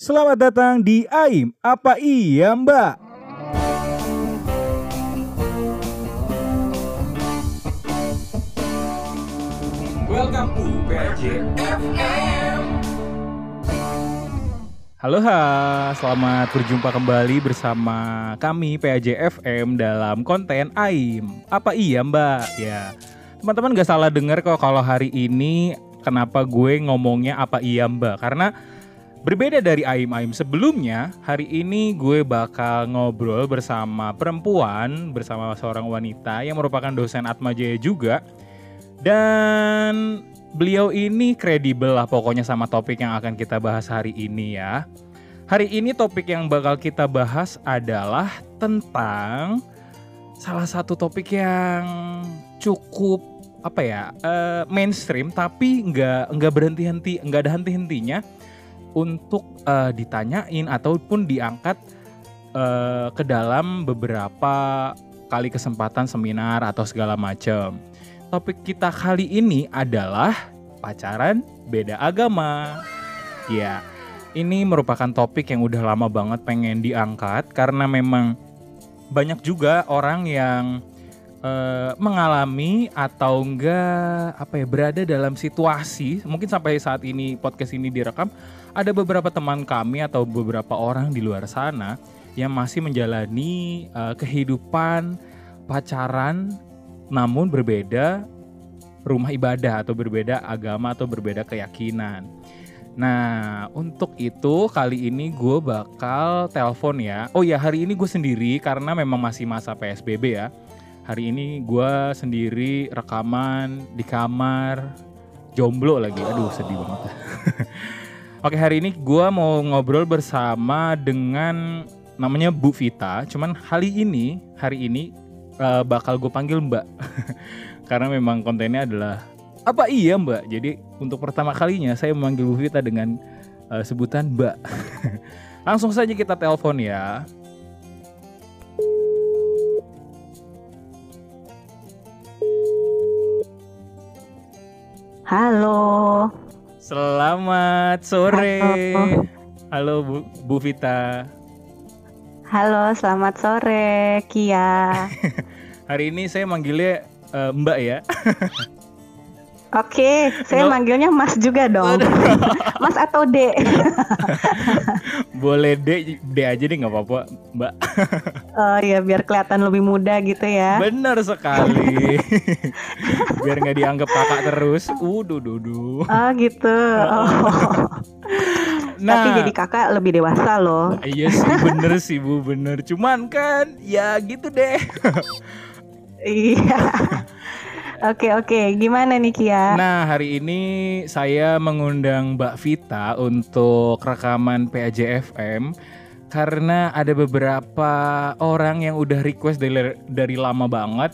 Selamat datang di AIM. Apa iya, Mbak? Welcome to PJ Halo ha, selamat berjumpa kembali bersama kami PAJ FM dalam konten AIM. Apa iya mbak? Ya, teman-teman gak salah dengar kok kalau hari ini kenapa gue ngomongnya apa iya mbak? Karena berbeda dari AIM-AIM sebelumnya, hari ini gue bakal ngobrol bersama perempuan, bersama seorang wanita yang merupakan dosen Atma Jaya juga. Dan beliau ini kredibel lah pokoknya sama topik yang akan kita bahas hari ini ya. Hari ini topik yang bakal kita bahas adalah tentang salah satu topik yang cukup apa ya eh, mainstream tapi nggak nggak berhenti henti nggak ada henti hentinya untuk eh, ditanyain ataupun diangkat eh, ke dalam beberapa kali kesempatan seminar atau segala macam. Topik kita kali ini adalah pacaran beda agama. Ya, ini merupakan topik yang udah lama banget pengen diangkat karena memang banyak juga orang yang eh, mengalami atau enggak apa ya berada dalam situasi mungkin sampai saat ini podcast ini direkam ada beberapa teman kami atau beberapa orang di luar sana yang masih menjalani eh, kehidupan pacaran namun berbeda rumah ibadah atau berbeda agama atau berbeda keyakinan. Nah, untuk itu kali ini gue bakal telepon ya. Oh ya, hari ini gue sendiri karena memang masih masa PSBB ya. Hari ini gue sendiri rekaman di kamar, jomblo lagi. Aduh, sedih banget. Oke, hari ini gue mau ngobrol bersama dengan namanya Bu Vita. Cuman hari ini, hari ini uh, bakal gue panggil Mbak. Karena memang kontennya adalah apa iya Mbak? Jadi untuk pertama kalinya saya memanggil Bu Vita dengan uh, sebutan Mbak. Langsung saja kita telepon ya. Halo. Selamat sore. Halo. Halo Bu, Bu Vita. Halo, selamat sore, Kia. Hari ini saya manggilnya eh, Mbak ya. Oke, saya Nggak- manggilnya Mas juga dong. Mas atau D? Boleh D, D aja deh nggak apa-apa, Mbak. Oh ya, biar kelihatan lebih muda gitu ya. Bener sekali. Biar nggak dianggap kakak terus. Uduh, dudu. Oh gitu. Oh. Nah, Tapi jadi kakak lebih dewasa loh. iya sih bener sih bu, bener. Cuman kan, ya gitu deh. Iya. Oke oke, gimana nih Kia? Nah, hari ini saya mengundang Mbak Vita untuk rekaman PAJ FM karena ada beberapa orang yang udah request dari, dari lama banget.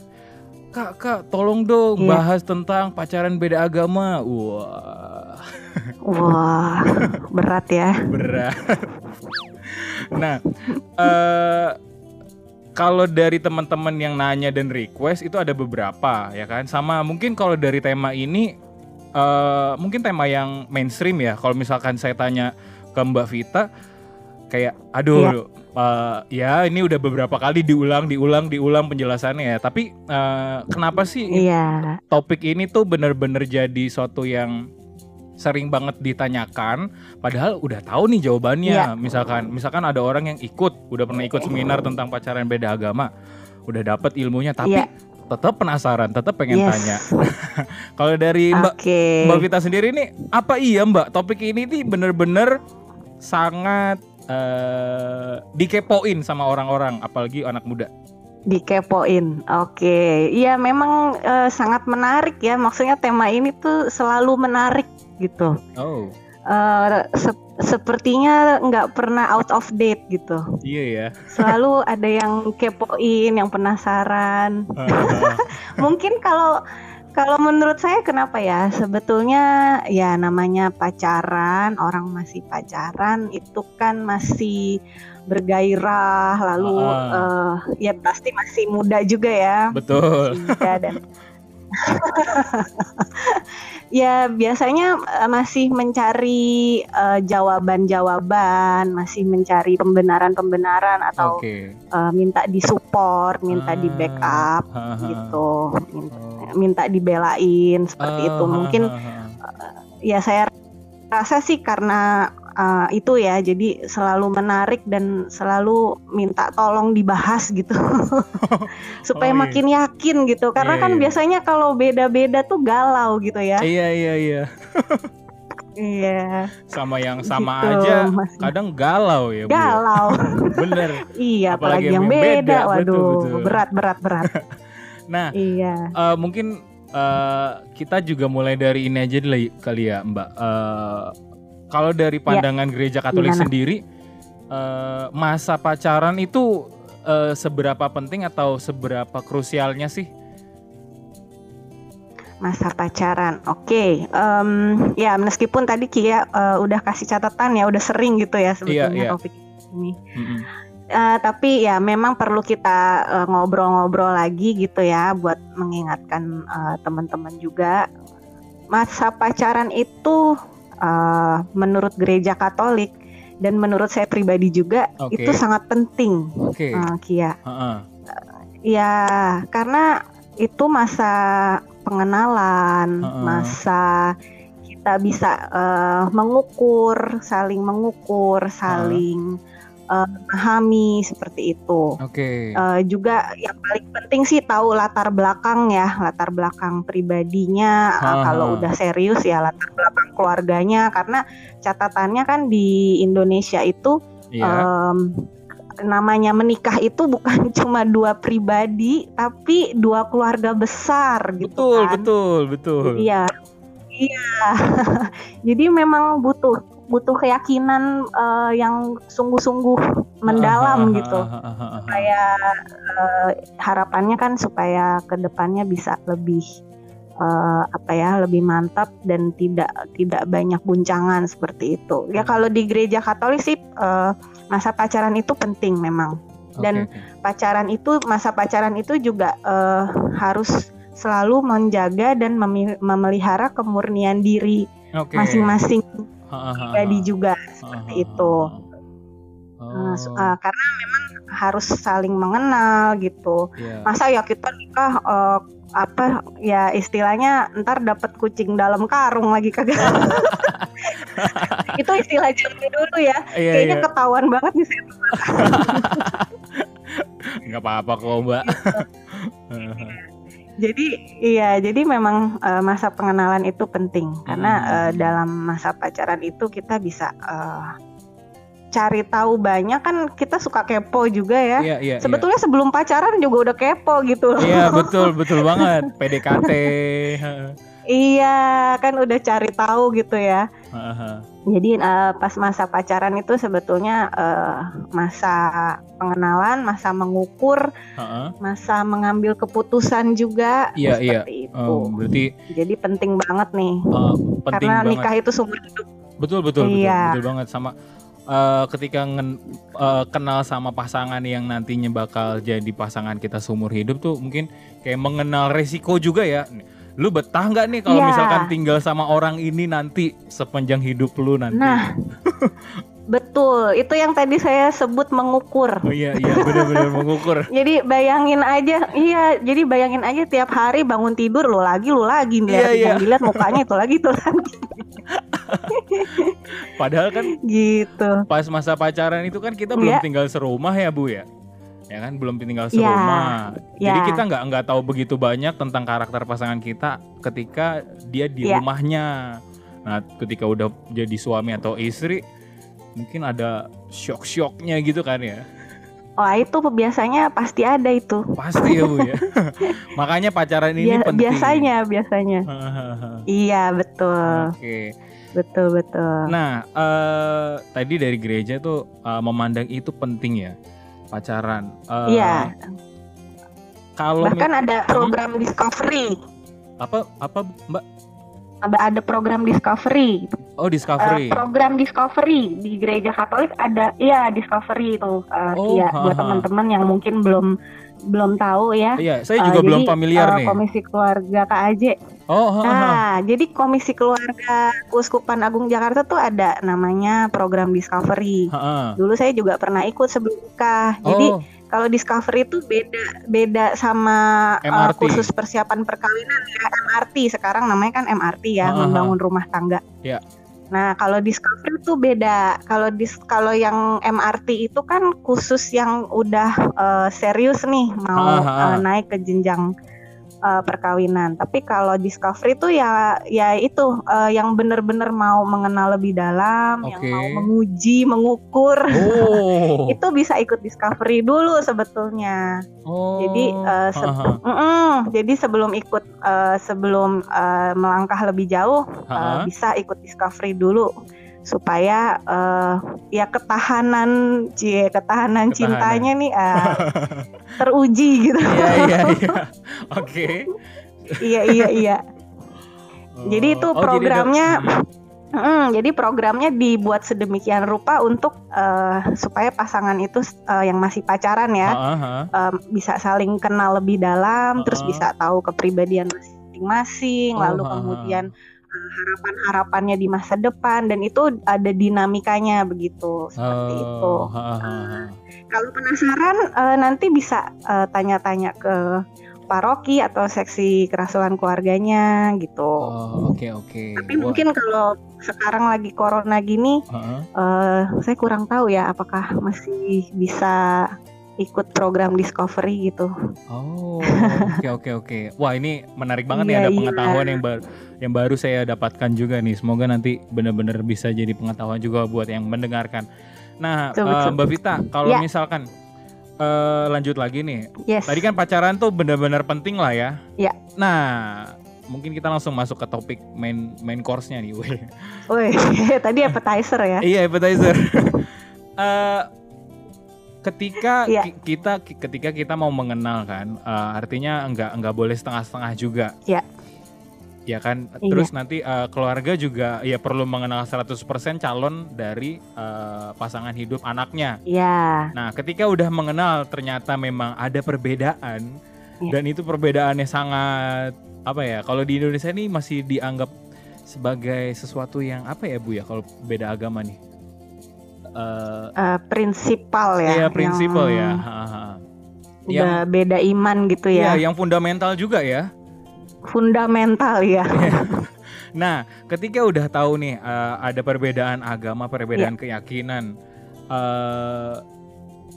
Kak, kak, tolong dong Iya. bahas tentang pacaran beda agama. Wah, Wah, berat ya. berat. nah, eh kalau dari teman-teman yang nanya dan request itu ada beberapa ya kan. Sama mungkin kalau dari tema ini eh mungkin tema yang mainstream ya. Kalau misalkan saya tanya ke Mbak Vita kayak aduh eh, ya ini udah beberapa kali diulang diulang diulang penjelasannya ya. Tapi eh, kenapa sih Iya. topik ini tuh bener-bener jadi suatu yang sering banget ditanyakan padahal udah tahu nih jawabannya Iya. misalkan misalkan ada orang yang ikut udah pernah ikut seminar tentang pacaran beda agama udah dapet ilmunya tapi Iya. tetap penasaran tetap pengen Yes. tanya kalau dari mbak Oke. mbak Vita sendiri nih apa iya mbak topik ini nih bener-bener sangat eh, dikepoin sama orang-orang apalagi anak muda Dikepoin, oke. Iya memang eh, sangat menarik ya. Maksudnya tema ini tuh selalu menarik gitu. oh Eh, sep- sepertinya nggak pernah out of date gitu. iya ya Selalu ada yang kepoin, yang penasaran. Mungkin kalau kalau menurut saya kenapa ya? Sebetulnya ya namanya pacaran, orang masih pacaran itu kan masih bergairah, lalu Ah. eh, ya pasti masih muda juga ya. betul muda dan ya biasanya eh, masih mencari eh, jawaban-jawaban, masih mencari pembenaran-pembenaran atau Oke. eh, minta disupport, minta di Ah, backup gitu, minta, Oh. minta dibelain seperti Ah, itu. ha, Mungkin ha. ya saya rasa sih karena uh, itu ya jadi selalu menarik dan selalu minta tolong dibahas gitu supaya Oh, iya. makin yakin gitu karena Iya, kan iya. biasanya kalau beda-beda tuh galau gitu ya Iya iya iya. iya Sama yang sama Gitu, aja kadang galau ya, Bu. ya? galau Bener. iya Apalagi apalagi, yang yang beda, beda, waduh betul, betul. berat berat berat Nah, iya eh, mungkin eh, kita juga mulai dari ini aja kali ya, Mbak. Eh, kalau dari pandangan gereja Katolik Gimana? sendiri, eh, masa pacaran itu eh, seberapa penting atau seberapa krusialnya sih? masa pacaran oke em, ya meskipun tadi Kia uh, udah kasih catatan ya udah sering gitu ya sebetulnya iya. topik ini Mm-mm. Eh, tapi ya memang perlu kita ngobrol-ngobrol lagi gitu ya buat mengingatkan eh, teman-teman juga masa pacaran itu eh, menurut gereja Katolik dan menurut saya pribadi juga Oke. itu sangat penting Oke. eh, Kia Heeh. ya karena itu masa pengenalan Heeh. masa kita bisa eh, mengukur saling mengukur saling memahami seperti itu Oke. Eh, juga yang paling penting sih tahu latar belakang ya latar belakang pribadinya Ha, kalau udah serius ya latar belakang keluarganya karena catatannya kan di Indonesia itu Iya. em, namanya menikah itu bukan cuma dua pribadi tapi dua keluarga besar gitu betul, kan betul, betul. iya iya jadi memang butuh butuh keyakinan eh, yang sungguh-sungguh mendalam gitu. supaya eh, harapannya kan supaya ke depannya bisa lebih eh, apa ya lebih mantap dan tidak tidak banyak guncangan seperti itu. Ya Hmm. kalau di gereja Katolik sih eh, masa pacaran itu penting memang. Dan Oke, oke. pacaran itu masa pacaran itu juga eh, harus selalu menjaga dan memelihara kemurnian diri masing-masing. Ha, ha. juga seperti itu. Nah, Oh, eh, karena memang harus saling mengenal gitu. Iya. masa ya kita nikah eh, apa ya istilahnya ntar dapat kucing dalam karung lagi kagak? Itu istilah zaman dulu ya. Iya, kayaknya iya. ketahuan banget nih saya. Nggak apa-apa kok mbak jadi iya jadi memang eh, masa pengenalan itu penting. Karena Hmm. eh, dalam masa pacaran itu kita bisa eh, cari tahu banyak. Kan kita suka kepo juga ya. Iya iya sebetulnya sebelum pacaran juga udah kepo gitu loh. Iya betul betul banget. PDKT iya kan udah cari tahu gitu ya. Ha, ha. Jadi eh, pas masa pacaran itu sebetulnya eh, masa pengenalan, masa mengukur, ha. masa mengambil keputusan juga Iya, iya. seperti itu. Oh, berarti Jadi penting banget nih uh, penting karena banget nikah itu sumber hidup. betul betul betul Iya. betul banget sama uh, ketika ngen- uh, kenal sama pasangan yang nantinya bakal jadi pasangan kita seumur hidup tuh mungkin kayak mengenal resiko juga ya lu betah nggak nih kalau Iya. misalkan tinggal sama orang ini nanti sepanjang hidup lu nanti Nah, betul. Itu yang tadi saya sebut mengukur. oh iya iya benar-benar mengukur Jadi bayangin aja, iya. Jadi bayangin aja tiap hari bangun tidur lo lagi, lo lagi Iya, lihat, iya. yang dilihat mukanya itu lagi, itu lagi, padahal kan gitu. pas masa pacaran itu kan kita belum Iya. tinggal serumah ya bu ya ya kan belum tinggal Iya, serumah jadi iya. kita nggak nggak tahu begitu banyak tentang karakter pasangan kita ketika dia di Iya. rumahnya nah ketika udah jadi suami atau istri mungkin ada shock shocknya gitu kan ya Wah itu biasanya pasti ada itu. pasti ya bu ya makanya pacaran ini Bia- penting biasanya, biasanya. Iya betul, oke betul betul. Nah, eh, tadi dari gereja tuh eh, memandang itu penting ya pacaran. Eh, Iya. Kalau Bahkan ada program discovery, apa apa Mbak? ada ada program discovery. Oh discovery. program discovery di gereja Katolik ada, iya discovery itu. eh, Oh, iya, buat ha-ha. teman-teman yang mungkin belum belum tahu ya. Iya, saya juga belum jadi, familiar eh, nih. Komisi Keluarga KAJ Oh, ha, ha. Nah, jadi Komisi Keluarga Keuskupan Agung Jakarta tuh ada namanya program Discovery. Ha. Dulu saya juga pernah ikut sebelum nikah. Jadi Oh, kalau Discovery itu beda beda sama uh, kursus persiapan perkawinan ya MRT. Sekarang namanya kan MRT ya, membangun rumah tangga. Ya. Nah, kalau Discovery itu beda. Kalau dis kalau yang MRT itu kan khusus yang udah uh, serius nih mau uh, naik ke jenjang uh, perkawinan. Tapi kalau Discovery itu ya ya itu uh, yang bener-bener mau mengenal lebih dalam, yang Oke. mau menguji, mengukur. oh, itu bisa ikut Discovery dulu sebetulnya. oh. Jadi uh, se- Ha, ha. Mm-mm. jadi sebelum ikut uh, sebelum uh, melangkah lebih jauh uh, Ha, ha. bisa ikut Discovery dulu supaya uh, ya ketahanan cie ketahanan, Ketahanan. cintanya nih uh, teruji gitu. Iya, iya, iya. Oke. iya iya iya. Jadi itu Oh, programnya- Hmm. Mm, jadi programnya dibuat sedemikian rupa untuk uh, supaya pasangan itu uh, yang masih pacaran ya ha, ha. um, bisa saling kenal lebih dalam, terus Uh-uh. bisa tahu kepribadian masing-masing, Oh, lalu ha, ha. kemudian uh, harapan-harapannya di masa depan dan itu ada dinamikanya begitu seperti itu. Oh, ha, ha, ha. Kalau penasaran uh, nanti bisa uh, tanya-tanya ke paroki atau seksi kerasulan keluarganya gitu. Oh, oke oke. Tapi Wah, mungkin kalau sekarang lagi corona gini, ha, ha. uh, saya kurang tahu ya apakah masih bisa ikut program discovery gitu. Oh, oke oke oke. Wah, ini menarik banget nih Iya, ada iya. pengetahuan yang baru yang baru saya dapatkan juga nih. Semoga nanti benar-benar bisa jadi pengetahuan juga buat yang mendengarkan. Nah, Betul, betul. Mbak Vita, kalau Ya. misalkan eh, lanjut lagi nih. Yes. Tadi kan pacaran tuh benar-benar penting lah ya. Ya. Nah, mungkin kita langsung masuk ke topik main main course-nya nih. Weh. Woi, tadi appetizer ya. Iya appetizer. Eh, ketika ki- kita ki- ketika kita mau mengenal kan, eh, artinya nggak nggak boleh setengah-setengah juga. Iya. Ya kan. Iya. Terus nanti eh, keluarga juga ya perlu mengenal 100% calon dari eh, pasangan hidup anaknya. Ya, Nah, ketika udah mengenal ternyata memang ada perbedaan Iya. dan itu perbedaannya sangat apa ya? Kalau di Indonesia ini masih dianggap sebagai sesuatu yang apa ya Bu ya kalau beda agama nih? Eh, eh, prinsipal ya. Iya prinsipal ya. yang Ha. Udah beda iman gitu Iya, ya. yang fundamental juga ya. Fundamental ya. Nah, ketika udah tahu nih eh, ada perbedaan agama, perbedaan Iya. keyakinan, eh,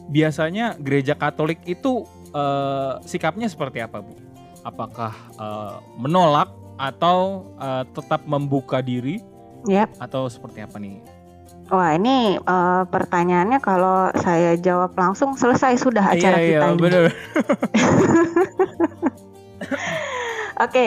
biasanya gereja Katolik itu eh, sikapnya seperti apa, Bu? Apakah eh, menolak atau eh, tetap membuka diri Yap. atau seperti apa nih? Wah, ini eh, pertanyaannya kalau saya jawab langsung selesai sudah acara iya, kita iya, ini. bener. Oke,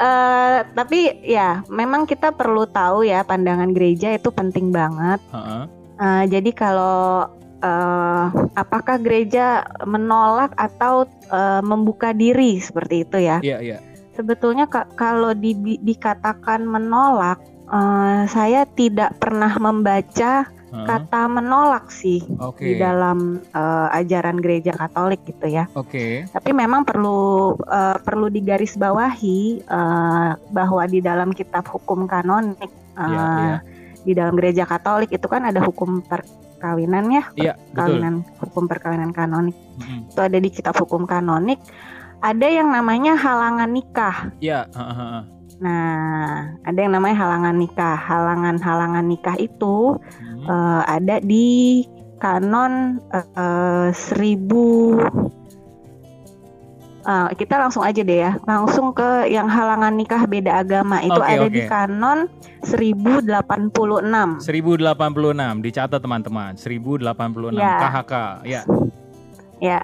eh, tapi ya memang kita perlu tahu ya pandangan gereja itu penting banget. Ha-ha. Eh, jadi kalau eh, apakah gereja menolak atau eh, membuka diri seperti itu ya? Iya, iya. Sebetulnya ka- kalau di- dikatakan menolak, eh, saya tidak pernah membaca Ha-ha. kata menolak sih Oke. di dalam eh, ajaran gereja Katolik gitu ya. Oke. Tapi memang perlu eh, perlu digarisbawahi eh, bahwa di dalam kitab hukum kanonik eh, Iya, iya. di dalam gereja Katolik itu kan ada hukum perkawinan ya, Iya, betul. kawinan hukum perkawinan kanonik. Mm-mm. Itu ada di kitab hukum kanonik. Ada yang namanya halangan nikah. Iya, ha-ha. Nah, ada yang namanya halangan nikah. Halangan-halangan nikah itu Hmm. eh, ada di kanon eh, eh, seribu Eh, kita langsung aja deh ya langsung ke yang halangan nikah beda agama itu Oke, ada di oke. kanon 1086 1086 dicatat teman-teman 1086 Ya. KHK ya ya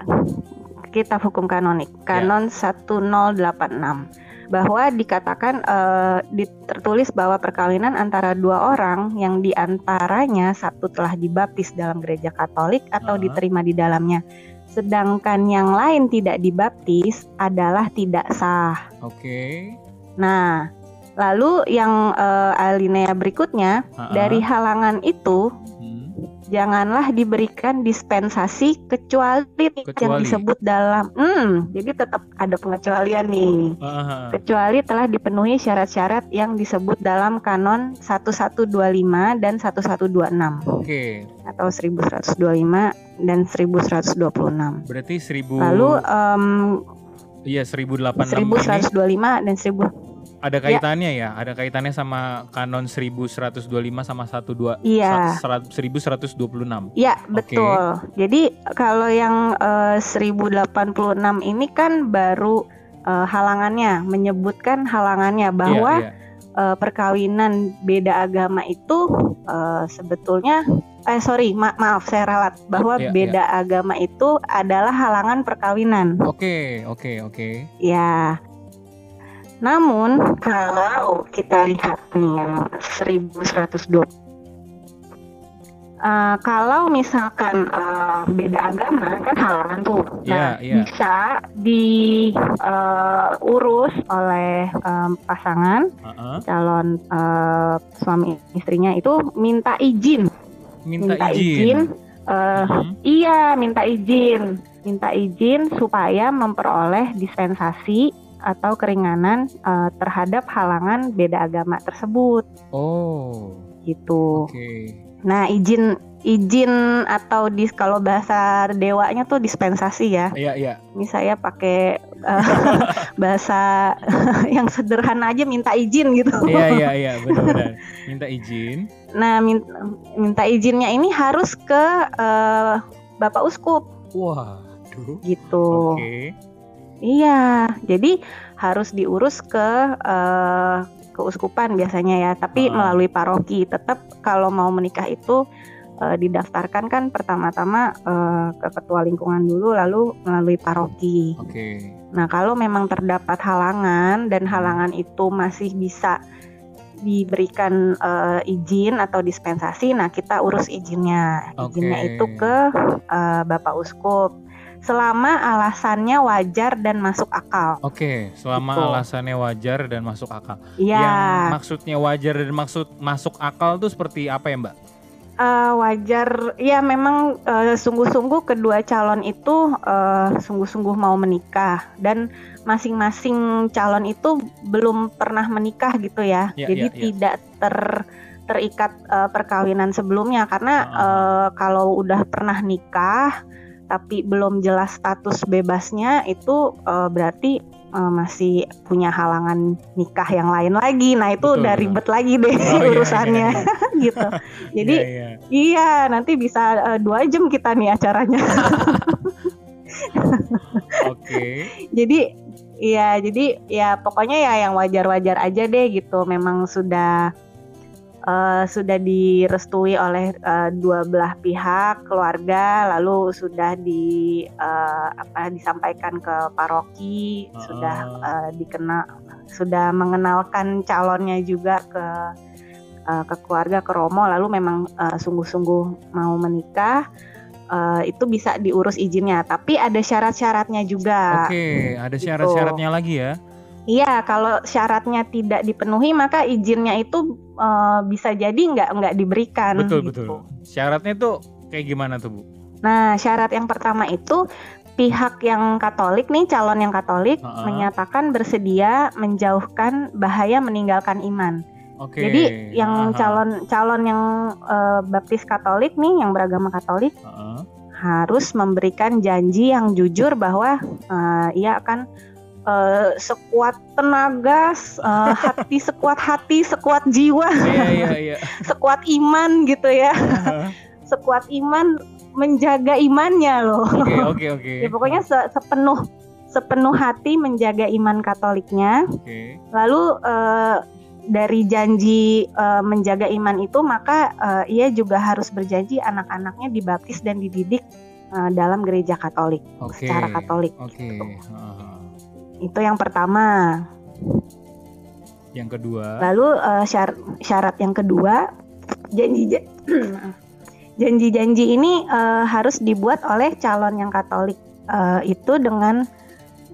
kitab hukum kanonik kanon 1086 bahwa dikatakan di- tertulis bahwa perkawinan antara dua orang yang di antaranya satu telah dibaptis dalam gereja Katolik atau Ah. diterima di dalamnya sedangkan yang lain tidak dibaptis adalah tidak sah. oke Nah, lalu yang eh, alinea berikutnya Ha-ha. dari halangan itu. Janganlah diberikan dispensasi kecuali, yang Kecuali. disebut dalam. Hmm jadi tetap ada pengecualian nih. Ah, kecuali telah dipenuhi syarat-syarat yang disebut dalam kanon 1125 dan 1126 Oke, atau 1125 dan 1126 berarti 1000 lalu em, iya 1086 ini. 1125 dan 1000 ada kaitannya ya? Ada kaitannya sama kanon 1125 sama 12 iya 1126. Ya betul. Jadi kalau yang eh, 1086 ini kan baru eh, halangannya menyebutkan halangannya bahwa Iya, iya. eh, perkawinan beda agama itu eh, sebetulnya eh sorry ma- maaf saya ralat bahwa Iya, beda agama itu adalah halangan perkawinan. Oke, oke, oke. Ya. Namun kalau kita lihat nih yang 1120 Eh, kalau misalkan eh, beda agama kan halangan tuh, nah Iya, iya. bisa diurus oleh em, pasangan Heeh. calon eh, suami istrinya itu minta izin, Minta, izin. eh, Mhm. Iya, minta izin. Minta izin supaya memperoleh dispensasi atau keringanan eh, terhadap halangan beda agama tersebut Oh, gitu. oke. Nah, izin izin atau dis kalau bahasa dewanya tuh dispensasi ya. Iya, iya. Ini saya pakai eh, bahasa yang sederhana aja minta izin gitu. Iya, iya, iya, benar-benar. Minta izin. Nah, min- minta izinnya ini harus ke eh, Bapak Uskup Waduh. gitu. Oke. Iya, jadi harus diurus ke eh, keuskupan biasanya ya, tapi Ah. melalui paroki. Tetap kalau mau menikah itu eh, didaftarkan kan pertama-tama eh, ke ketua lingkungan dulu, lalu melalui paroki. Oke. Nah, kalau memang terdapat halangan dan halangan itu masih bisa diberikan eh, izin atau dispensasi, nah kita urus izinnya. Izinnya Oke. itu ke eh, Bapak Uskup. Selama alasannya wajar dan masuk akal. Oke, selama Gitu. alasannya wajar dan masuk akal. Iya, Yang maksudnya wajar dan maksud masuk akal tuh seperti apa ya, Mbak? eh, wajar. Ya memang eh, sungguh-sungguh kedua calon itu eh, sungguh-sungguh mau menikah dan masing-masing calon itu belum pernah menikah gitu ya. Iya, Jadi iya. tidak ter terikat eh, perkawinan sebelumnya karena eh, kalau udah pernah nikah tapi belum jelas status bebasnya itu eh, berarti eh, masih punya halangan nikah yang lain lagi. Nah itu Betul, udah ribet lagi deh Oh, iya, urusannya iya, iya. gitu. Jadi Iya, iya. Iya, nanti bisa eh, dua jam kita nih acaranya. Oke. jadi, iya, jadi ya pokoknya ya yang wajar-wajar aja deh gitu. Memang sudah eh, sudah direstui oleh eh, dua belah pihak keluarga, lalu sudah di eh, apa disampaikan ke paroki, Ah. sudah eh, dikenal, sudah mengenalkan calonnya juga ke eh, ke keluarga ke Romo lalu memang sungguh-sungguh mau menikah eh, itu bisa diurus izinnya tapi ada syarat-syaratnya juga Oke, ada gitu. syarat-syaratnya lagi ya. Iya kalau syaratnya tidak dipenuhi maka izinnya itu eh, bisa jadi nggak nggak diberikan Betul, gitu. betul. Syaratnya tuh kayak gimana tuh, Bu? nah syarat yang pertama itu pihak yang Katolik nih calon yang Katolik Ha-ha. menyatakan bersedia menjauhkan bahaya meninggalkan iman Oke. Jadi yang aha, calon calon yang eh, baptis Katolik nih, yang beragama Katolik aha. harus memberikan janji yang jujur bahwa eh, ia akan eh, sekuat tenaga, eh, hati sekuat hati, sekuat jiwa, Iya, iya, iya. sekuat iman gitu ya, Aha. sekuat iman menjaga imannya loh. Oke, oke, oke. Ya pokoknya se- sepenuh sepenuh hati menjaga iman Katoliknya. Oke. Lalu eh, dari janji eh, menjaga iman itu maka eh, ia juga harus berjanji anak-anaknya dibaptis dan dididik eh, dalam gereja Katolik Oke. secara Katolik. Oke. aha. Itu yang pertama. Yang kedua. Lalu eh, syar- syarat yang kedua janji janji-janji ini eh, harus dibuat oleh calon yang Katolik Eh, itu dengan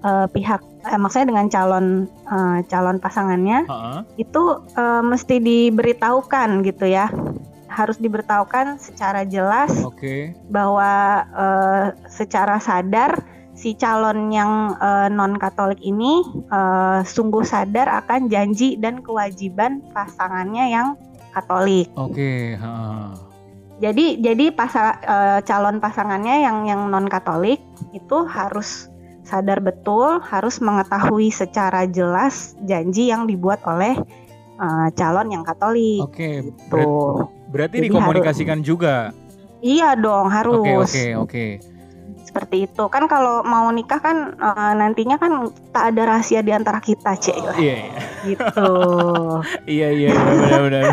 eh, pihak eh, maksudnya dengan calon eh, calon pasangannya Heeh. itu eh, mesti diberitahukan gitu ya harus diberitahukan secara jelas Oke. bahwa eh, secara sadar si calon yang non Katolik ini eh, sungguh sadar akan janji dan kewajiban pasangannya yang Katolik. Oke. ha. Jadi jadi pasa- eh, calon pasangannya yang yang non Katolik itu harus sadar betul, harus mengetahui secara jelas janji yang dibuat oleh eh, calon yang Katolik. Oke. Ber- Tuh. berarti Jadi dikomunikasikan juga. Iya dong, harus. Oke oke oke. Seperti itu. Kan kalau mau nikah kan eh, nantinya kan tak ada rahasia di antara kita, Cek. Iya iya. Gitu. iya iya benar benar.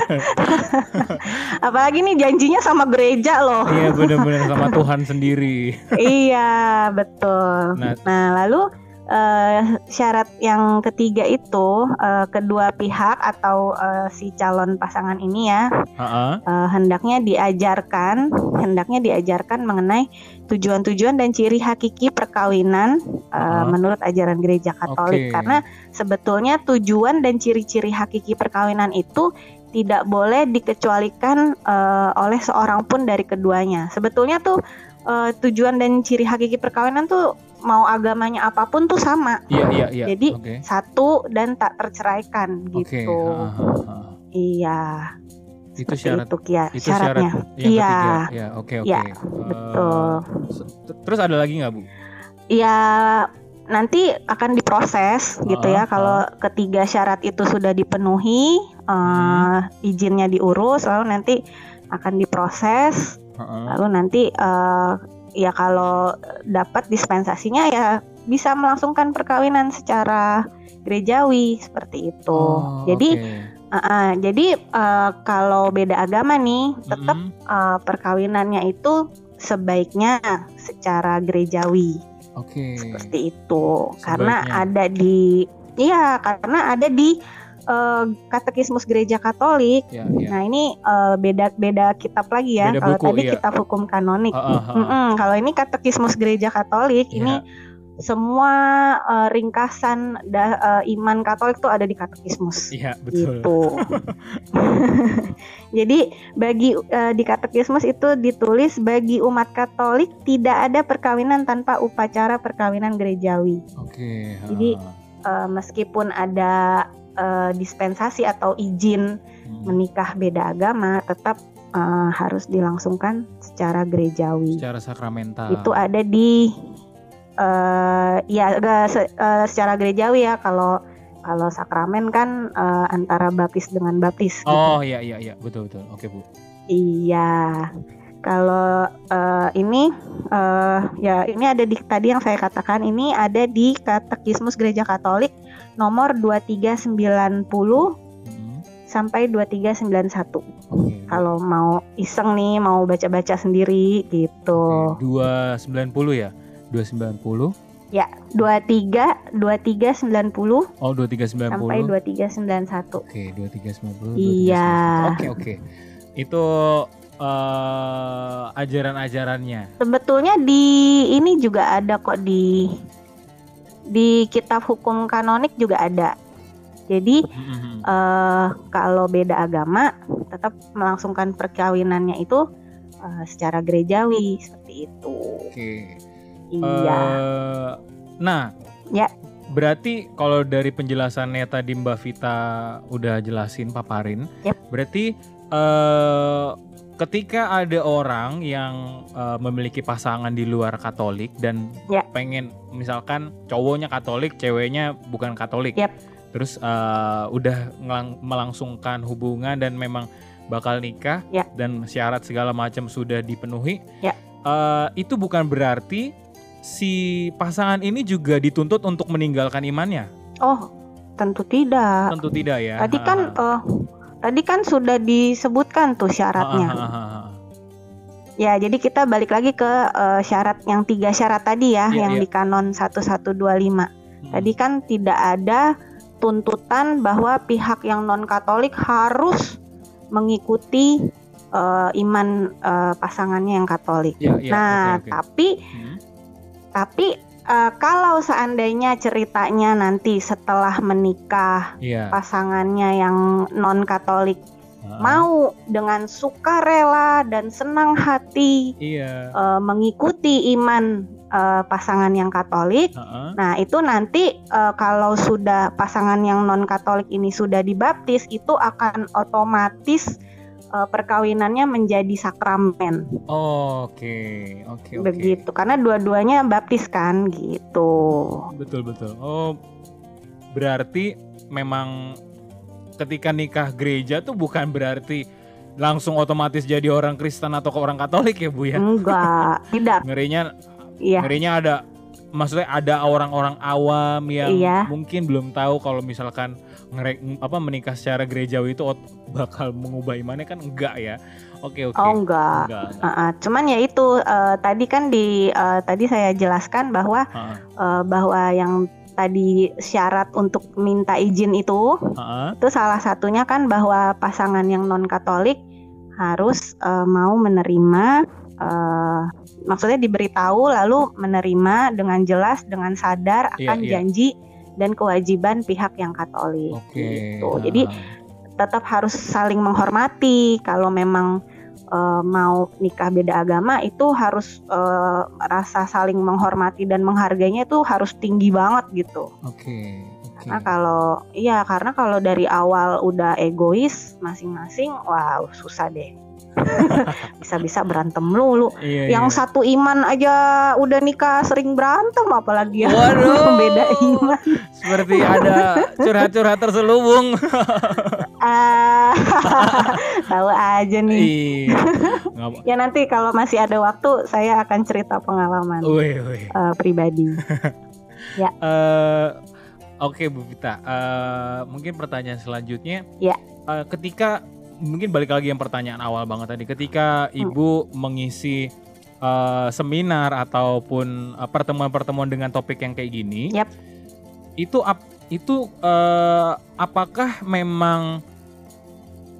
Apalagi nih janjinya sama gereja loh. Iya benar-benar sama Tuhan sendiri. iya, betul. Nah. Nah, lalu eh, syarat yang ketiga itu eh, kedua pihak atau eh, si calon pasangan ini ya Heeh. eh, hendaknya diajarkan, hendaknya diajarkan mengenai tujuan-tujuan dan ciri hakiki perkawinan eh, Uh-huh. menurut ajaran gereja Katolik. Oke. Karena sebetulnya tujuan dan ciri-ciri hakiki perkawinan itu tidak boleh dikecualikan eh, oleh seorang pun dari keduanya. Sebetulnya tuh eh, tujuan dan ciri hakiki perkawinan tuh mau agamanya apa pun tuh sama, Iya iya iya. Jadi, Oke. satu dan tak terceraikan gitu. ha, ha, ha. Iya. Itu syarat itu, Kia. itu syaratnya. syarat yang Iya. ketiga. Ya oke oke. Iya, Eh, betul. terus ada lagi nggak bu? Ya nanti akan diproses gitu Ah, ya. Kalau ketiga syarat itu sudah dipenuhi, eh, Hmm. izinnya diurus, lalu nanti akan diproses, Heeh. lalu nanti eh, ya kalau dapat dispensasinya ya bisa melangsungkan perkawinan secara gerejawi seperti itu. Oh, jadi oke. eh, eh, jadi eh, kalau beda agama nih tetap Mm-mm. eh, perkawinannya itu sebaiknya secara gerejawi Oke. seperti itu karena Sebaiknya. ada di iya karena ada di eh, katekismus gereja Katolik. Ya ya. Nah ini eh, beda beda kitab lagi ya. Kalau tadi iya. kitab hukum kanonik. Heeh, heeh. Mm-mm, Kalau ini katekismus gereja Katolik Iya. ini semua eh, ringkasan da- eh, iman Katolik tuh ada di katekismus. Iya betul. Gitu. Jadi bagi eh, di katekismus itu ditulis bagi umat Katolik tidak ada perkawinan tanpa upacara perkawinan gerejawi. Oke. Jadi, heeh. Eh, meskipun ada eh, dispensasi atau izin Hmm. menikah beda agama, tetap eh, harus dilangsungkan secara gerejawi. secara sakramental. Itu ada di eh ya se- eh, secara gerejawi ya kalau kalau sakramen kan eh, antara baptis dengan baptis. gitu. Oh iya iya iya betul betul. Oke bu. Iya. Kalau eh, ini eh, ya ini ada di tadi yang saya katakan ini ada di Katekismus Gereja Katolik nomor 2390 Hmm. sampai 2391. Oke. Kalau mau iseng nih mau baca-baca sendiri gitu. Dua sembilan puluh ya. Dua sembilan puluh. Ya, 23 2390 Oh dua tiga sembilan sampai puluh. 2391. Oke dua tiga sembilan puluh. Iya. Oke oke. Itu eh, ajaran-ajarannya. Sebetulnya di ini juga ada kok di di kitab hukum kanonik juga ada. Jadi eh, kalau beda agama tetap melangsungkan perkawinannya itu eh, secara gerejawi seperti itu. Oke. Iya. Eh, nah. Ya. Berarti kalau dari penjelasannya tadi Mbak Vita udah jelasin paparin, Yep. berarti eh ketika ada orang yang eh, memiliki pasangan di luar Katolik dan Ya. pengen misalkan cowoknya Katolik, ceweknya bukan Katolik, Yep. terus eh, udah ngelang- melangsungkan hubungan dan memang bakal nikah Ya. dan syarat segala macam sudah dipenuhi, Ya. eh, itu bukan berarti si pasangan ini juga dituntut untuk meninggalkan imannya. Oh, tentu tidak. Tentu tidak ya. Tadi kan eh, tadi kan sudah disebutkan tuh syaratnya. Ah, ah, ah. Ya, jadi kita balik lagi ke eh, syarat yang tiga syarat tadi ya, Iya, yang iya. di kanon 1125. Hmm. Tadi kan tidak ada tuntutan bahwa pihak yang non Katolik harus mengikuti eh, iman eh, pasangannya yang Katolik. Ya, ya, nah, oke, oke. tapi Hmm. tapi eh, kalau seandainya ceritanya nanti setelah menikah Iya. pasangannya yang non Katolik Ah, mau dengan sukarela dan senang hati Iya. eh, mengikuti iman eh, pasangan yang Katolik. Heeh. Nah, itu nanti eh, kalau sudah pasangan yang non-Katolik ini sudah dibaptis, itu akan otomatis eh, perkawinannya menjadi sakramen. Oke, oke, oke. Begitu. Karena dua-duanya baptis kan gitu. Betul betul. Oh, berarti memang ketika nikah gereja tuh bukan berarti langsung otomatis jadi orang Kristen atau ke orang Katolik ya Bu ya. Enggak, tidak. Ngerinya Iya. ngerinya ada maksudnya ada orang-orang awam yang Iya. mungkin belum tahu kalau misalkan ngere, apa menikah secara gerejawi itu bakal mengubah imannya kan enggak ya. Oke oke. Oh, enggak. Enggak, enggak. Uh-uh. Cuman ya itu eh, tadi kan di eh, tadi saya jelaskan bahwa Heeh. eh, bahwa yang tadi syarat untuk minta izin itu Heeh. itu salah satunya kan bahwa pasangan yang non Katolik harus eh, mau menerima eh, maksudnya diberitahu lalu menerima dengan jelas dengan sadar Iya, akan iya. janji dan kewajiban pihak yang Katolik Oke. gitu. Jadi tetap harus saling menghormati kalau memang eh, mau nikah beda agama itu harus eh, rasa saling menghormati dan menghargainya itu harus tinggi banget gitu. Oke. Oke. Karena kalau iya karena kalau dari awal udah egois masing-masing, wow susah deh. Bisa-bisa berantem melulu. Iya, Yang iya. satu iman aja udah nikah sering berantem apalagi yang Waduh. beda iman. Seperti ada curhat-curhat terselubung. Ah, tahu aja nih. Iya. Ya nanti kalau masih ada waktu saya akan cerita pengalaman Wih, wih. eh, pribadi. Eh, Oke Bu Vita, Eh, mungkin pertanyaan selanjutnya. Ya. Eh, ketika mungkin balik lagi yang pertanyaan awal banget tadi, ketika Hmm. Ibu mengisi eh, seminar ataupun eh, pertemuan-pertemuan dengan topik yang kayak gini, Yap. itu ap- itu eh, apakah memang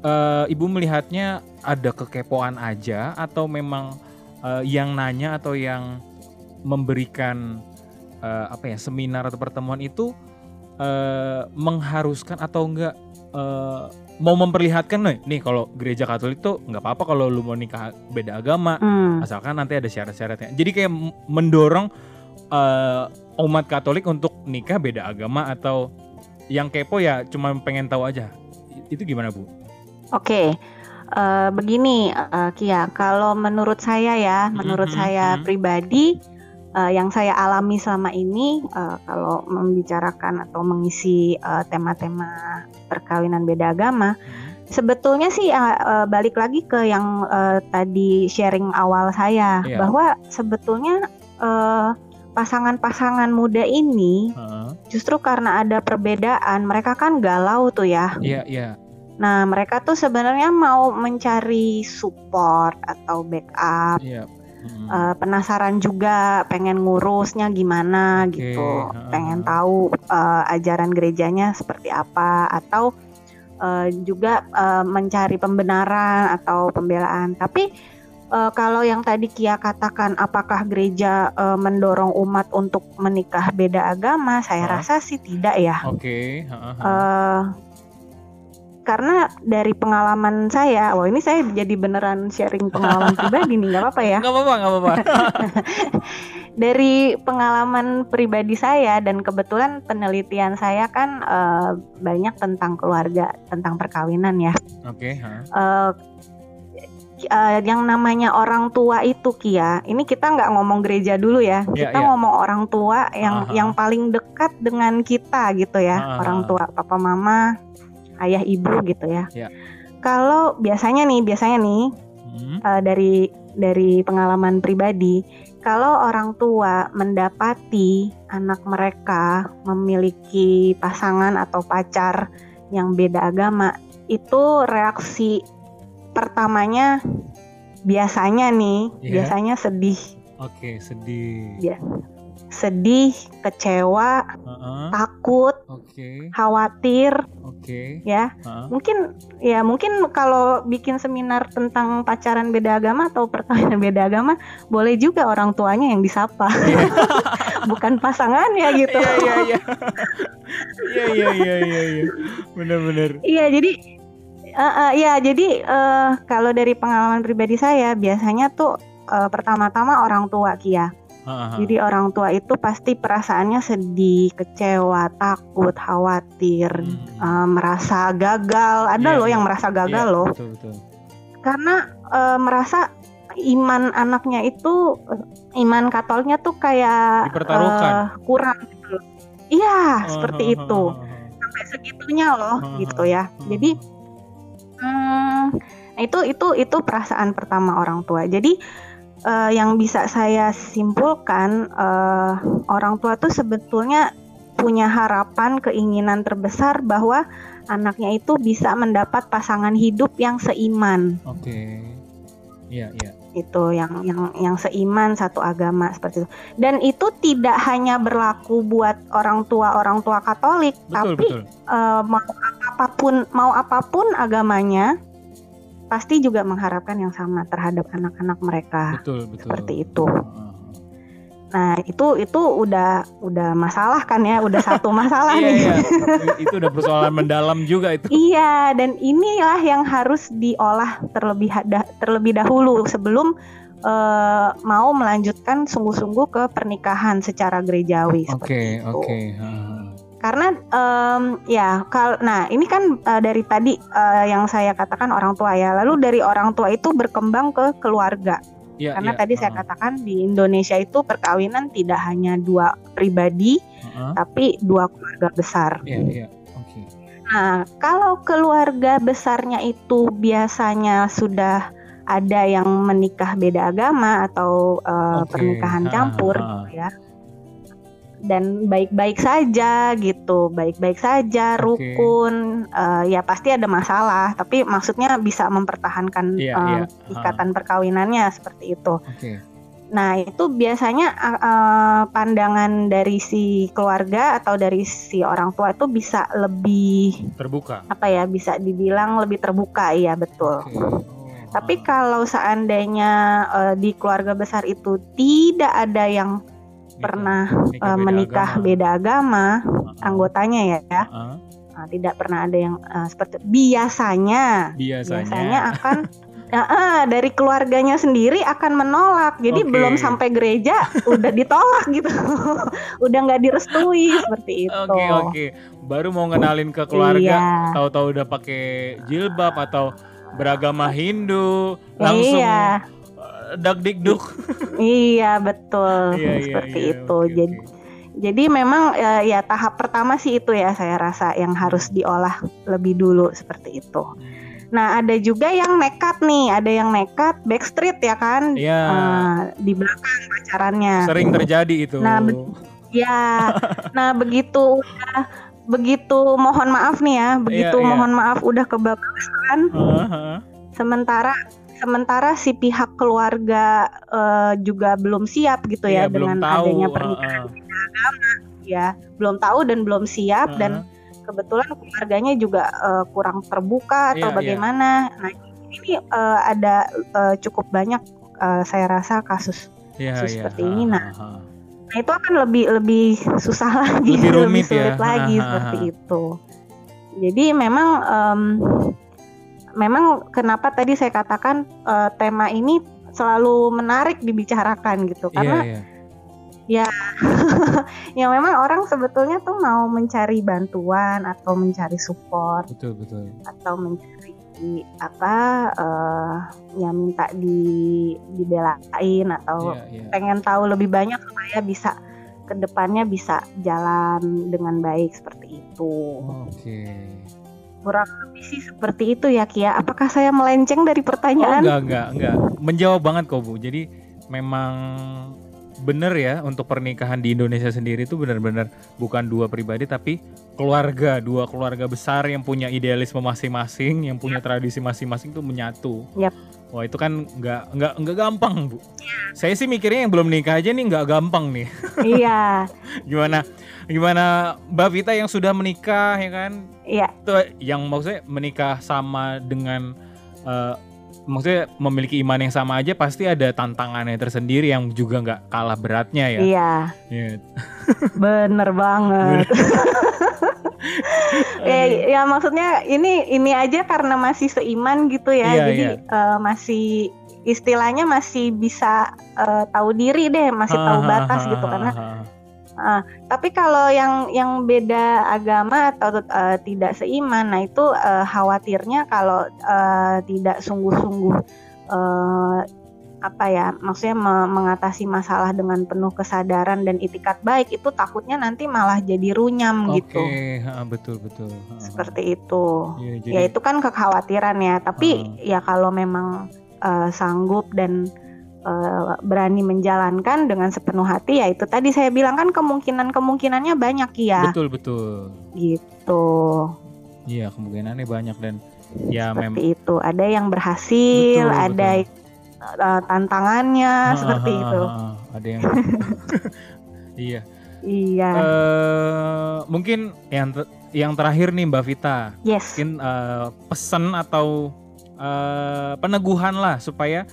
eh, Ibu melihatnya ada kekepoan aja atau memang eh, yang nanya atau yang memberikan eh, apa ya seminar atau pertemuan itu eh, mengharuskan atau enggak eh, mau memperlihatkan nih nih kalau gereja Katolik tuh nggak apa-apa kalau lu mau nikah beda agama Hmm. asalkan nanti ada syarat-syaratnya jadi kayak mendorong eh, umat Katolik untuk nikah beda agama atau yang kepo ya cuma pengen tahu aja itu gimana bu? Oke, eh, begini eh, Kia, kalau menurut saya ya, menurut Mhm, saya mhm. pribadi eh, yang saya alami selama ini, eh, kalau membicarakan atau mengisi eh, tema-tema perkawinan beda agama, sebetulnya sih eh, eh, balik lagi ke yang eh, tadi sharing awal saya, Iya. bahwa sebetulnya eh, pasangan-pasangan muda ini Heeh. justru karena ada perbedaan, mereka kan galau tuh ya. Iya iya. Nah, mereka tuh sebenarnya mau mencari support atau backup, Iya. Mm. eh, penasaran juga, pengen ngurusnya gimana Oke, gitu, pengen tahu eh, ajaran gerejanya seperti apa, atau eh, juga eh, mencari pembenaran atau pembelaan. Tapi eh, kalau yang tadi Kia katakan, apakah gereja eh, mendorong umat untuk menikah beda agama? Saya Hah? rasa sih tidak ya. Oke. heeh, heeh. Eh, karena dari pengalaman saya, wah ini saya jadi beneran sharing pengalaman pribadi nih, nggak apa-apa ya. Nggak apa-apa nggak apa-apa. Dari pengalaman pribadi saya dan kebetulan penelitian saya kan eh, banyak tentang keluarga, tentang perkawinan ya. Oke. heeh. Eh, eh, yang namanya orang tua itu Kia, ini kita nggak ngomong gereja dulu ya, Iya, kita iya. ngomong orang tua yang Aha. yang paling dekat dengan kita gitu ya, Aha. orang tua, papa mama, ayah ibu gitu ya. Iya. Kalau biasanya nih, biasanya nih Hmm. eh, dari dari pengalaman pribadi, kalau orang tua mendapati anak mereka memiliki pasangan atau pacar yang beda agama, itu reaksi pertamanya biasanya nih, Iya. biasanya sedih, Oke sedih. Iya. Sedih, kecewa, Heeh. takut, Oke. khawatir, Oke. ya. Heeh. Mungkin ya mungkin kalau bikin seminar tentang pacaran beda agama atau perkawinan beda agama boleh juga orang tuanya yang disapa. Bukan pasangannya gitu. Iya iya iya. Iya iya iya iya iya. Benar-benar. Iya, jadi uh, uh, ya jadi uh, kalau dari pengalaman pribadi saya biasanya tuh uh, pertama-tama orang tua Kia. Jadi orang tua itu pasti perasaannya sedih, kecewa, takut, khawatir, Hmm. uh, merasa gagal. Ada Iya, loh yang iya. merasa gagal Iya, loh, Betul betul. karena uh, merasa iman anaknya itu uh, iman Katoliknya tuh kayak uh, kurang gitu. Iya, Ha, seperti itu. ha, ha, ha. Sampai segitunya loh, ha, gitu ya. ha. Jadi hmm, itu itu itu perasaan pertama orang tua. Jadi eh, yang bisa saya simpulkan eh, orang tua tuh sebetulnya punya harapan keinginan terbesar bahwa anaknya itu bisa mendapat pasangan hidup yang seiman Oke. Iya iya. itu yang yang yang seiman satu agama seperti itu dan itu tidak hanya berlaku buat orang tua orang tua Katolik Betul tapi betul. eh, mau apa pun mau apa pun agamanya pasti juga mengharapkan yang sama terhadap anak-anak mereka Betul betul. seperti itu. Nah itu itu udah udah masalah kan ya udah satu masalah Iya nih. iya. itu udah persoalan mendalam juga itu. Iya dan inilah yang harus diolah terlebih terlebih dahulu sebelum eh, mau melanjutkan sungguh-sungguh ke pernikahan secara gerejawi Oke oke. Ha. Karena em, ya kal nah ini kan eh, dari tadi eh, yang saya katakan orang tua ya. Lalu dari orang tua itu berkembang ke keluarga. Iya, Karena iya. tadi saya Ha, katakan di Indonesia itu perkawinan tidak hanya dua pribadi ha, ha. tapi dua keluarga besar. Iya iya. Oke. Nah, kalau keluarga besarnya itu biasanya sudah ada yang menikah beda agama atau eh, Oke, pernikahan ha, campur ha. gitu ya. Dan baik-baik saja gitu, baik-baik saja, rukun, eh, ya pasti ada masalah. Tapi maksudnya bisa mempertahankan Iya, eh, iya. Ha. ikatan perkawinannya seperti itu. Oke. Nah, itu biasanya uh, uh, pandangan dari si keluarga atau dari si orang tua itu bisa lebih Terbuka. apa ya, bisa dibilang lebih terbuka ya, betul. Oke. Oh, Tapi kalau seandainya uh, di keluarga besar itu tidak ada yang pernah nikah uh, menikah agama. beda agama, Ha, anggotanya ya, ya, ha. uh, tidak pernah ada yang uh, seperti biasanya Biasanya. biasanya akan ah, dari keluarganya sendiri akan menolak. Jadi Oke. belum sampai gereja udah ditolak gitu. udah nggak direstui seperti itu. Oke oke. Baru mau ngenalin ke keluarga, Iya. tahu-tahu udah pakai jilbab atau beragama Hindu, langsung Iya, eh, dak dikduk. iya betul Iya iya seperti iya. itu. oke, Jadi oke. jadi memang eh, ya tahap pertama sih itu ya saya rasa yang harus diolah lebih dulu seperti itu. Nah, ada juga yang nekat nih, ada yang nekat backstreet ya kan? Iya. Eh, di belakang pacarannya. Sering terjadi itu. Nah, Ya, nah begitu udah begitu mohon maaf nih ya, begitu iya. mohon maaf udah kebablasan. Heeh, Sementara sementara si pihak keluarga eh, juga belum siap gitu ya belum dengan tahu. adanya pernikahan heeh. ya, belum tahu dan belum siap dan Heeh. kebetulan keluarganya juga eh, kurang terbuka atau Iya, iya. bagaimana. Nah ini eh, ada eh, cukup banyak eh, saya rasa kasus Iya, kasus iya. seperti ini. Nah, ha. Nah itu akan lebih lebih susah lagi, Lebih rumit sulit ya. lagi seperti itu. Jadi memang em, memang kenapa tadi saya katakan eh, tema ini selalu menarik dibicarakan gitu Iya, karena iya. ya memang orang sebetulnya tuh mau mencari bantuan atau mencari support Betul betul. atau mencari apa eh, ya minta di dibelain atau Iya, iya. pengen tahu lebih banyak supaya bisa ke depannya bisa jalan dengan baik seperti itu. Oke. Kurang lebih sih seperti itu ya Kia. Apakah saya melenceng dari Oh, pertanyaan? enggak enggak enggak. Menjawab banget kok Bu. Jadi memang bener ya untuk pernikahan di Indonesia sendiri itu benar-benar bukan dua pribadi tapi keluarga dua keluarga besar yang punya idealisme masing-masing yang punya tradisi masing-masing tuh menyatu. Yap. Wah itu kan nggak nggak nggak gampang bu. Saya sih mikirnya yang belum nikah aja nih nggak gampang nih. iya, Gimana gimana Mbak Vita yang sudah menikah ya kan? iya, Itu yang maksudnya menikah sama dengan eh, maksudnya memiliki iman yang sama aja pasti ada tantangannya tersendiri yang juga nggak kalah beratnya ya. iya. Iya. Bener banget. ya, ya maksudnya ini ini aja karena masih seiman gitu ya. Iya, jadi iya. eh, masih istilahnya masih bisa eh, tahu diri deh, masih tahu batas gitu karena tapi kalau yang yang beda agama atau eh, tidak seiman, nah itu eh, khawatirnya kalau eh, tidak sungguh-sungguh eh, apa ya, maksudnya me- mengatasi masalah dengan penuh kesadaran dan itikat baik itu takutnya nanti malah jadi runyam Oke, gitu. ha, betul betul. Ha. Seperti itu. Iya, jadi Ya itu kan kekhawatiran ya, tapi Hmm. ya kalau memang eh, sanggup dan eh, berani menjalankan dengan sepenuh hati ya itu tadi saya bilang kan kemungkinan-kemungkinannya banyak ya betul betul. gitu. Iya, kemungkinannya banyak dan ya memang seperti itu. Ada yang berhasil, Betul, ada eh, tantangannya seperti itu. Ada yang Iya. Iya. eh mungkin yang te- yang terakhir nih Mbak Vita, yes. mungkin eh, pesan atau eh, peneguhan lah supaya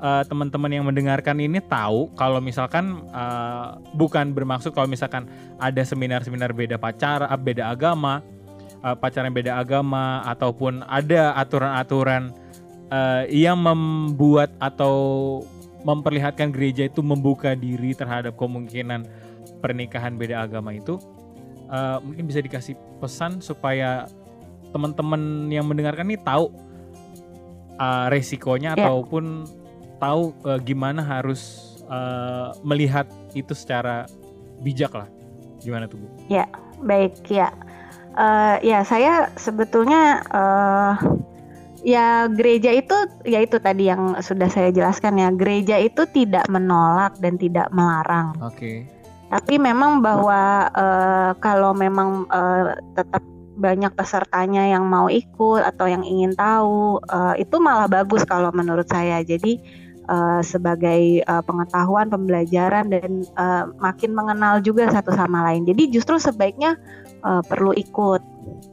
eh, teman-teman yang mendengarkan ini tahu kalau misalkan eh, bukan bermaksud kalau misalkan ada seminar-seminar beda pacar, ah, beda agama, eh, pacaran beda agama ataupun ada aturan-aturan eh, yang membuat atau memperlihatkan gereja itu membuka diri terhadap kemungkinan pernikahan beda agama itu eh, mungkin bisa dikasih pesan supaya teman-teman yang mendengarkan ini tahu uh, resikonya Ya. ataupun tahu uh, gimana harus uh, melihat itu secara bijak lah. Gimana tuh Bu? Baik ya, Eh, ya saya sebetulnya eh, ya gereja itu ya itu tadi yang sudah saya jelaskan ya gereja itu tidak menolak dan tidak melarang, Oke. tapi memang bahwa eh, kalau memang eh, tetap banyak pesertanya yang mau ikut atau yang ingin tahu eh, itu malah bagus kalau menurut saya. Jadi eh, sebagai eh, pengetahuan, pembelajaran dan eh, makin mengenal juga satu sama lain. Jadi justru sebaiknya eh, perlu ikut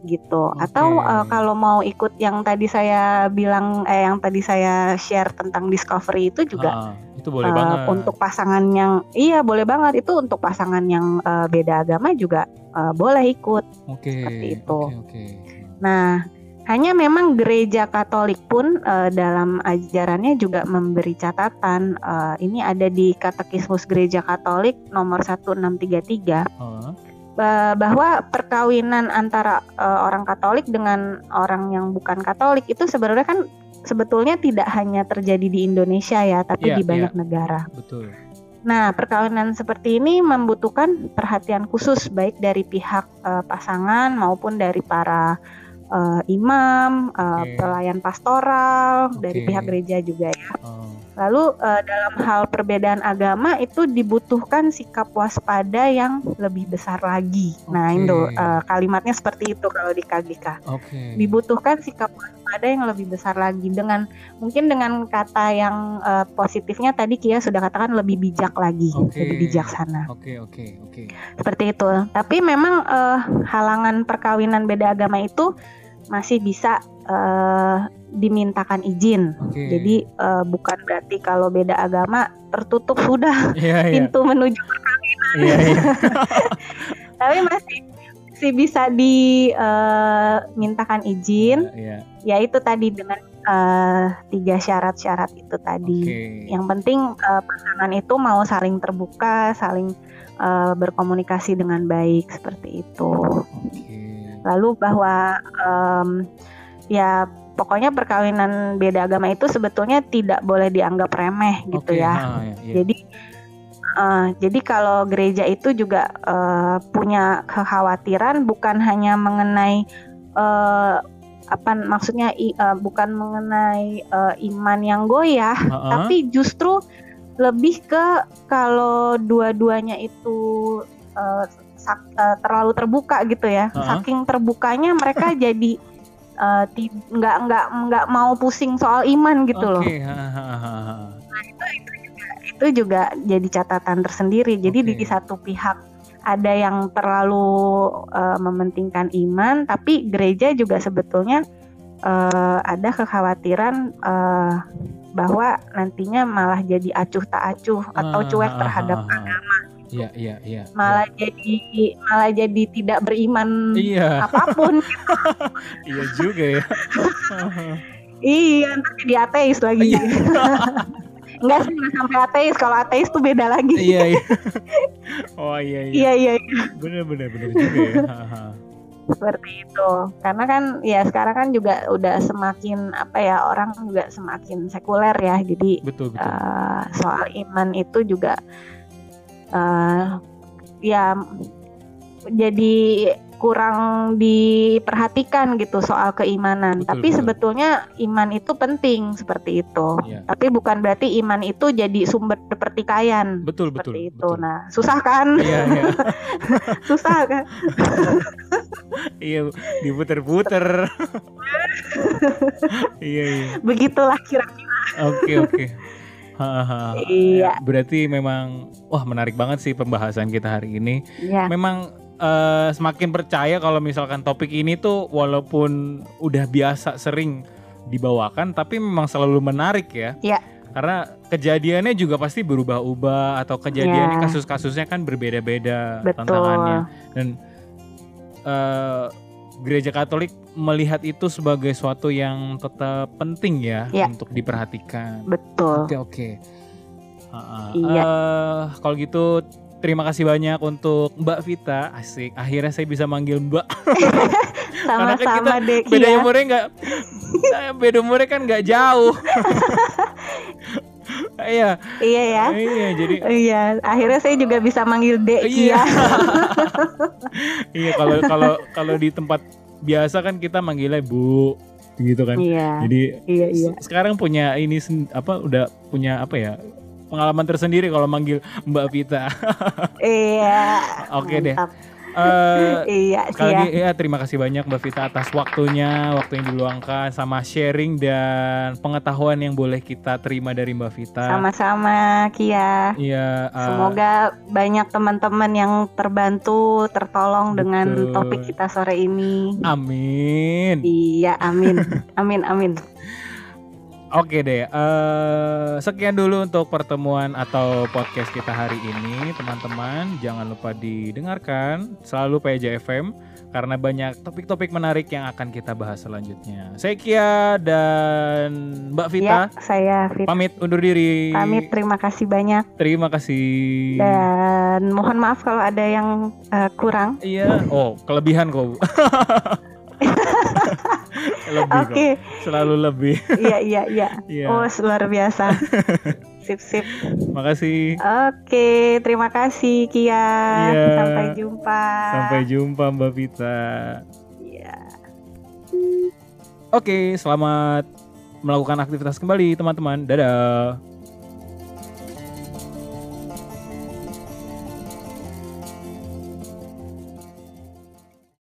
gitu. Atau Oke. eh, kalau mau ikut yang tadi saya bilang eh yang tadi saya share tentang discovery itu juga Ah, itu boleh eh, banget. untuk pasangan yang iya boleh banget itu untuk pasangan yang eh, beda agama juga eh, boleh ikut. Oke. seperti itu. Oke, oke. Nah, hanya memang gereja Katolik pun eh, dalam ajarannya juga memberi catatan. eh, ini ada di Katekismus Gereja Katolik nomor 1633 Ah, eh, bahwa perkawinan antara eh, orang Katolik dengan orang yang bukan Katolik itu sebenarnya kan sebetulnya tidak hanya terjadi di Indonesia ya, tapi Iya, di banyak negara. betul. Nah, perkawinan seperti ini membutuhkan perhatian khusus baik dari pihak eh, pasangan maupun dari para eh, imam, eh, Oke. pelayan pastoral, dari Oke. pihak gereja juga ya. Ah, Lalu eh, dalam hal perbedaan agama itu dibutuhkan sikap waspada yang lebih besar lagi. Nah, Oke. Indo eh, kalimatnya seperti itu kalau di KGK. Oke. Dibutuhkan sikap waspada yang lebih besar lagi dengan mungkin dengan kata yang eh, positifnya tadi Kia sudah katakan lebih bijak lagi, Oke. lebih bijaksana. Oke, oke, oke. Seperti itu. Tapi memang eh, halangan perkawinan beda agama itu masih bisa eh, dimintakan izin. Oke. Jadi eh, bukan berarti kalau beda agama tertutup sudah Iya, iya. pintu menuju, Iya, iya. tapi masih masih bisa dimintakan izin. Iya. Ya itu tadi dengan eh, tiga syarat-syarat itu tadi. Oke. Yang penting eh, pasangan itu mau saling terbuka, saling eh, berkomunikasi dengan baik seperti itu. Oke. Lalu bahwa em, ya pokoknya perkawinan beda agama itu sebetulnya tidak boleh dianggap remeh gitu ya. ah, iya, iya. Jadi eh, jadi kalau gereja itu juga eh, punya kekhawatiran bukan hanya mengenai eh, apa maksudnya i- eh, bukan mengenai eh, iman yang goyah, Ah, ah. tapi justru lebih ke kalau dua-duanya itu eh, sak- eh, terlalu terbuka gitu ya. Uh-uh. Saking terbukanya mereka jadi ti- nggak nggak nggak mau pusing soal iman gitu loh. Oke, ha, ha, ha, ha. Itu juga jadi catatan tersendiri. Jadi Oke. di satu pihak ada yang terlalu eh, mementingkan iman, tapi gereja juga sebetulnya eh, ada kekhawatiran eh, bahwa nantinya malah jadi acuh tak acuh atau Ah, cuek ah, terhadap ah, ah. agama Iya, iya, iya. malah jadi malah jadi tidak beriman Iya, apa pun iya juga ya. iya ntar jadi ateis lagi Iya. Enggak sih nggak sampai ateis kalau ateis tuh beda lagi Iya, iya. Oh iya, iya. iya iya iya. Bener, bener, bener juga ya. Seperti itu karena kan ya sekarang kan juga udah semakin apa ya orang juga semakin sekuler ya jadi Betul, betul. eh, soal iman itu juga eh ya jadi kurang diperhatikan gitu soal keimanan. Betul, Tapi betul. sebetulnya iman itu penting seperti itu. Iya. Tapi bukan berarti iman itu jadi sumber pertikaian. Betul, betul. seperti itu. betul. Nah, susah kan? Iya, iya. susah kan? Iya, diputer-puter. iya, iya. Begitulah kira-kira. Oke, oke. Iya. Berarti memang wah menarik banget sih pembahasan kita hari ini. Ya, Memang eh, semakin percaya kalau misalkan topik ini tuh walaupun udah biasa sering dibawakan tapi memang selalu menarik ya. Iya. Karena kejadiannya juga pasti berubah-ubah atau kejadiannya Iya. kasus-kasusnya kan berbeda-beda tantangannya. Dan eh, gereja Katolik melihat itu sebagai suatu yang tetap penting ya Iya. untuk diperhatikan. Betul. Oke oke. Ah. Iya. Eh, kalau gitu terima kasih banyak untuk Mbak Vita. Asik. Akhirnya saya bisa manggil Mbak. Karena kan Sama-sama deh Beda Kia. umurnya nggak. eh, beda umurnya kan nggak jauh. Iya. Iya ya. Iya. Jadi. Iya, akhirnya saya juga bisa manggil Dek Iya. Kia. iya. Kalau kalau kalau di tempat biasa kan kita manggilnya Bu, gitu kan. Iya. Jadi Iya, iya. se- sekarang punya ini apa udah punya apa ya pengalaman tersendiri kalau manggil Mbak Vita. Iya. Oke deh. Eh, Iya, sekali Kia. lagi ya terima kasih banyak Mbak Vita atas waktunya, waktu yang diluangkan sama sharing dan pengetahuan yang boleh kita terima dari Mbak Vita. Sama-sama Kia. Iya. eh, Semoga banyak teman-teman yang terbantu, tertolong dengan Betul. topik kita sore ini. Amin. Iya, amin. Amin, amin. Oke deh, eh sekian dulu untuk pertemuan atau podcast kita hari ini, teman-teman. Jangan lupa didengarkan selalu PJFM karena banyak topik-topik menarik yang akan kita bahas selanjutnya. Saya Kia dan Mbak Vita Ya, saya Fit. pamit undur diri. Pamit, terima kasih banyak Terima kasih. dan mohon maaf kalau ada yang eh, kurang. Iya. Oh, kelebihan kok. Lebih kok. Oke, Selalu lebih. iya iya iya. Iya. Oh, luar biasa. Sip sip. Makasih. Oke, terima kasih Kia. Iya. Sampai jumpa. Sampai jumpa Mbak Vita. Iya. Oke, selamat melakukan aktivitas kembali teman-teman. Dadah.